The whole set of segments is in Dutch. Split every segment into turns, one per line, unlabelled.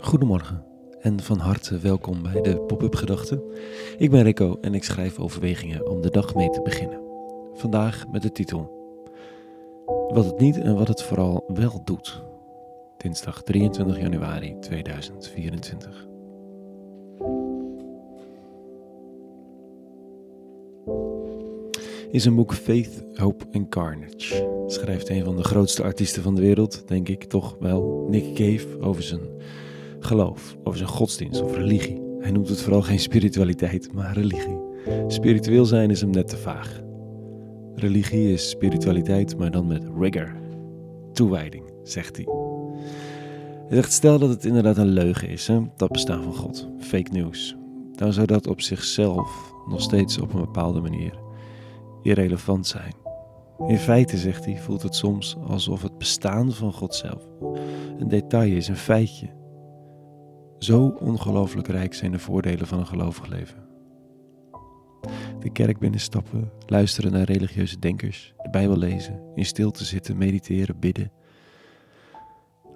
Goedemorgen en van harte welkom bij de Pop-up Gedachten. Ik ben Rico en ik schrijf overwegingen om de dag mee te beginnen. Vandaag met de titel Wat het niet en wat het vooral wel doet. Dinsdag 23 januari 2024. In zijn boek Faith, Hope and Carnage schrijft een van de grootste artiesten van de wereld, denk ik toch wel, Nick Cave, over zijn geloof, over zijn godsdienst of religie. Hij noemt het vooral geen spiritualiteit, maar religie. Spiritueel zijn is hem net te vaag. Religie is spiritualiteit, maar dan met rigor. Toewijding, zegt hij. Hij zegt, stel dat het inderdaad een leugen is, hè? dat bestaan van God, fake news. Dan zou dat op zichzelf nog steeds op een bepaalde manier irrelevant zijn. In feite, zegt hij, voelt het soms alsof het bestaan van God zelf een detail is, een feitje. Zo ongelooflijk rijk zijn de voordelen van een gelovig leven. De kerk binnenstappen, luisteren naar religieuze denkers, de Bijbel lezen, in stilte zitten, mediteren, bidden.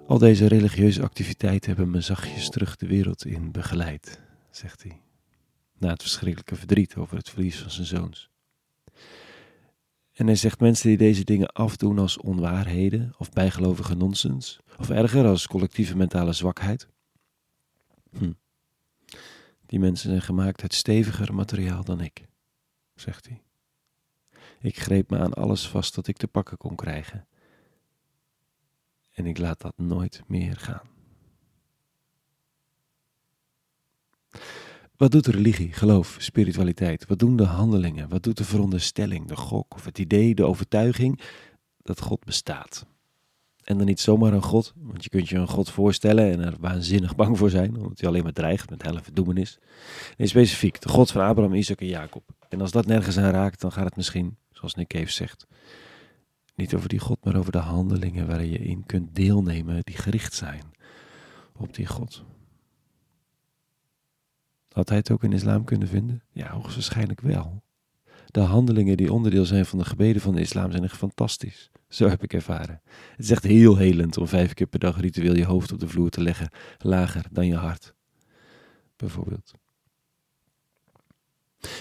Al deze religieuze activiteiten hebben me zachtjes terug de wereld in begeleid, zegt hij. Na het verschrikkelijke verdriet over het verlies van zijn zoons. En hij zegt mensen die deze dingen afdoen als onwaarheden of bijgelovige nonsens, of erger als collectieve mentale zwakheid. Hm. Die mensen zijn gemaakt uit steviger materiaal dan ik, zegt hij. Ik greep me aan alles vast dat ik te pakken kon krijgen. En ik laat dat nooit meer gaan. Wat doet religie, geloof, spiritualiteit? Wat doen de handelingen? Wat doet de veronderstelling, de gok of het idee, de overtuiging dat God bestaat? En dan niet zomaar een God, want je kunt je een God voorstellen en er waanzinnig bang voor zijn, omdat hij alleen maar dreigt met helle verdoemenis. Nee, specifiek, de God van Abraham, Isaac en Jacob. En als dat nergens aan raakt, dan gaat het misschien, zoals Nick Cave zegt, niet over die God, maar over de handelingen waarin je in kunt deelnemen die gericht zijn op die God. Had hij het ook in islam kunnen vinden? Ja, hoogstwaarschijnlijk wel. De handelingen die onderdeel zijn van de gebeden van de islam zijn echt fantastisch. Zo heb ik ervaren. Het is echt heel helend om vijf keer per dag ritueel je hoofd op de vloer te leggen, lager dan je hart. Bijvoorbeeld.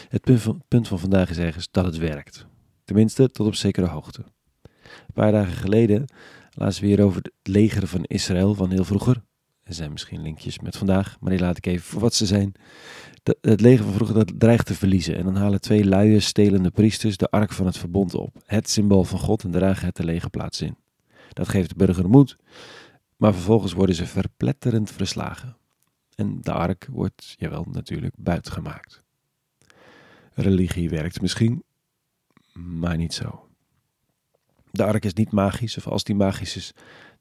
Het punt van, vandaag is ergens dat het werkt. Tenminste, tot op zekere hoogte. Een paar dagen geleden lazen we hier over het leger van Israël van heel vroeger. Er zijn misschien linkjes met vandaag, maar die laat ik even voor wat ze zijn. het leger van vroeger dat dreigt te verliezen. En dan halen twee luie, stelende priesters de ark van het verbond op. Het symbool van God en dragen het de legerplaats in. Dat geeft de burger moed, maar vervolgens worden ze verpletterend verslagen. En de ark wordt, jawel natuurlijk, buitgemaakt. Religie werkt misschien, maar niet zo. De ark is niet magisch, of als die magisch is,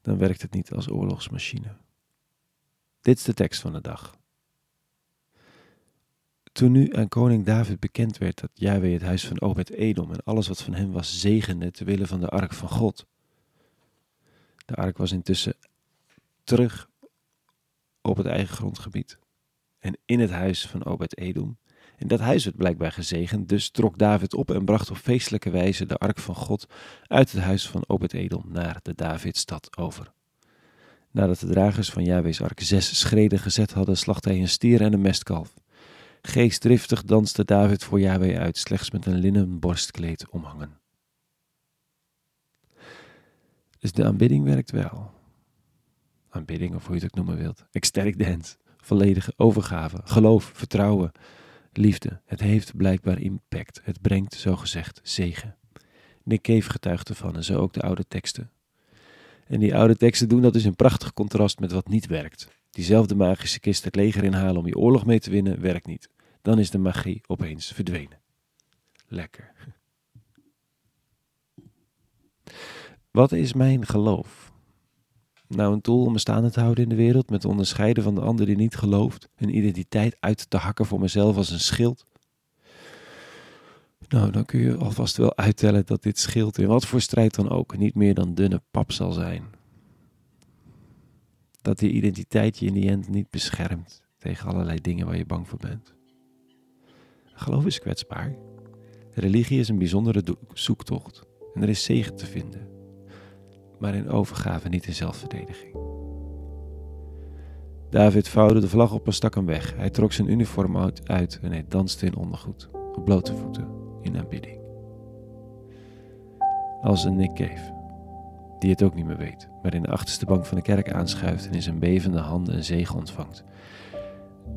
dan werkt het niet als oorlogsmachine. Dit is de tekst van de dag. Toen nu aan koning David bekend werd dat Yahweh het huis van Obed-Edom en alles wat van hem was zegende te willen van de ark van God. De ark was intussen terug op het eigen grondgebied en in het huis van Obed-Edom. En dat huis werd blijkbaar gezegend, dus trok David op en bracht op feestelijke wijze de ark van God uit het huis van Obed-Edom naar de Davidstad over. Nadat de dragers van Jahwe's ark zes schreden gezet hadden, slachtte hij een stier en een mestkalf. Geestdriftig danste David voor Yahweh uit, slechts met een linnen borstkleed omhangen. Dus de aanbidding werkt wel. Aanbidding, of hoe je het ook noemen wilt. Ecstatic dance, volledige overgave, geloof, vertrouwen, liefde. Het heeft blijkbaar impact. Het brengt, zogezegd, zegen. Nick Cave getuigt ervan en zo ook de oude teksten. En die oude teksten doen dat dus in prachtig contrast met wat niet werkt. Diezelfde magische kist het leger inhalen om je oorlog mee te winnen, werkt niet. Dan is de magie opeens verdwenen. Lekker. Wat is mijn geloof? Nou, een tool om me staande te houden in de wereld, met onderscheiden van de ander die niet gelooft, een identiteit uit te hakken voor mezelf als een schild. Nou, dan kun je alvast wel uittellen dat dit schild in wat voor strijd dan ook niet meer dan dunne pap zal zijn. Dat die identiteit je in die end niet beschermt tegen allerlei dingen waar je bang voor bent. Geloof is kwetsbaar. Religie is een bijzondere zoektocht en er is zegen te vinden, maar in overgave niet in zelfverdediging. David vouwde de vlag op en stak hem weg. Hij trok zijn uniform uit en hij danste in ondergoed, op blote voeten, in aanbidding. Als een Nick Cave, die het ook niet meer weet, maar in de achterste bank van de kerk aanschuift en in zijn bevende handen een zegen ontvangt,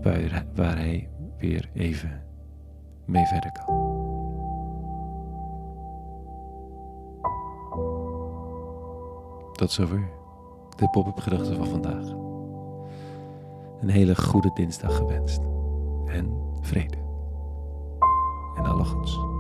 waar, waar hij weer even mee verder kan. Tot zover de pop-up gedachten van vandaag. Een hele goede dinsdag gewenst. En vrede. En alle goeds.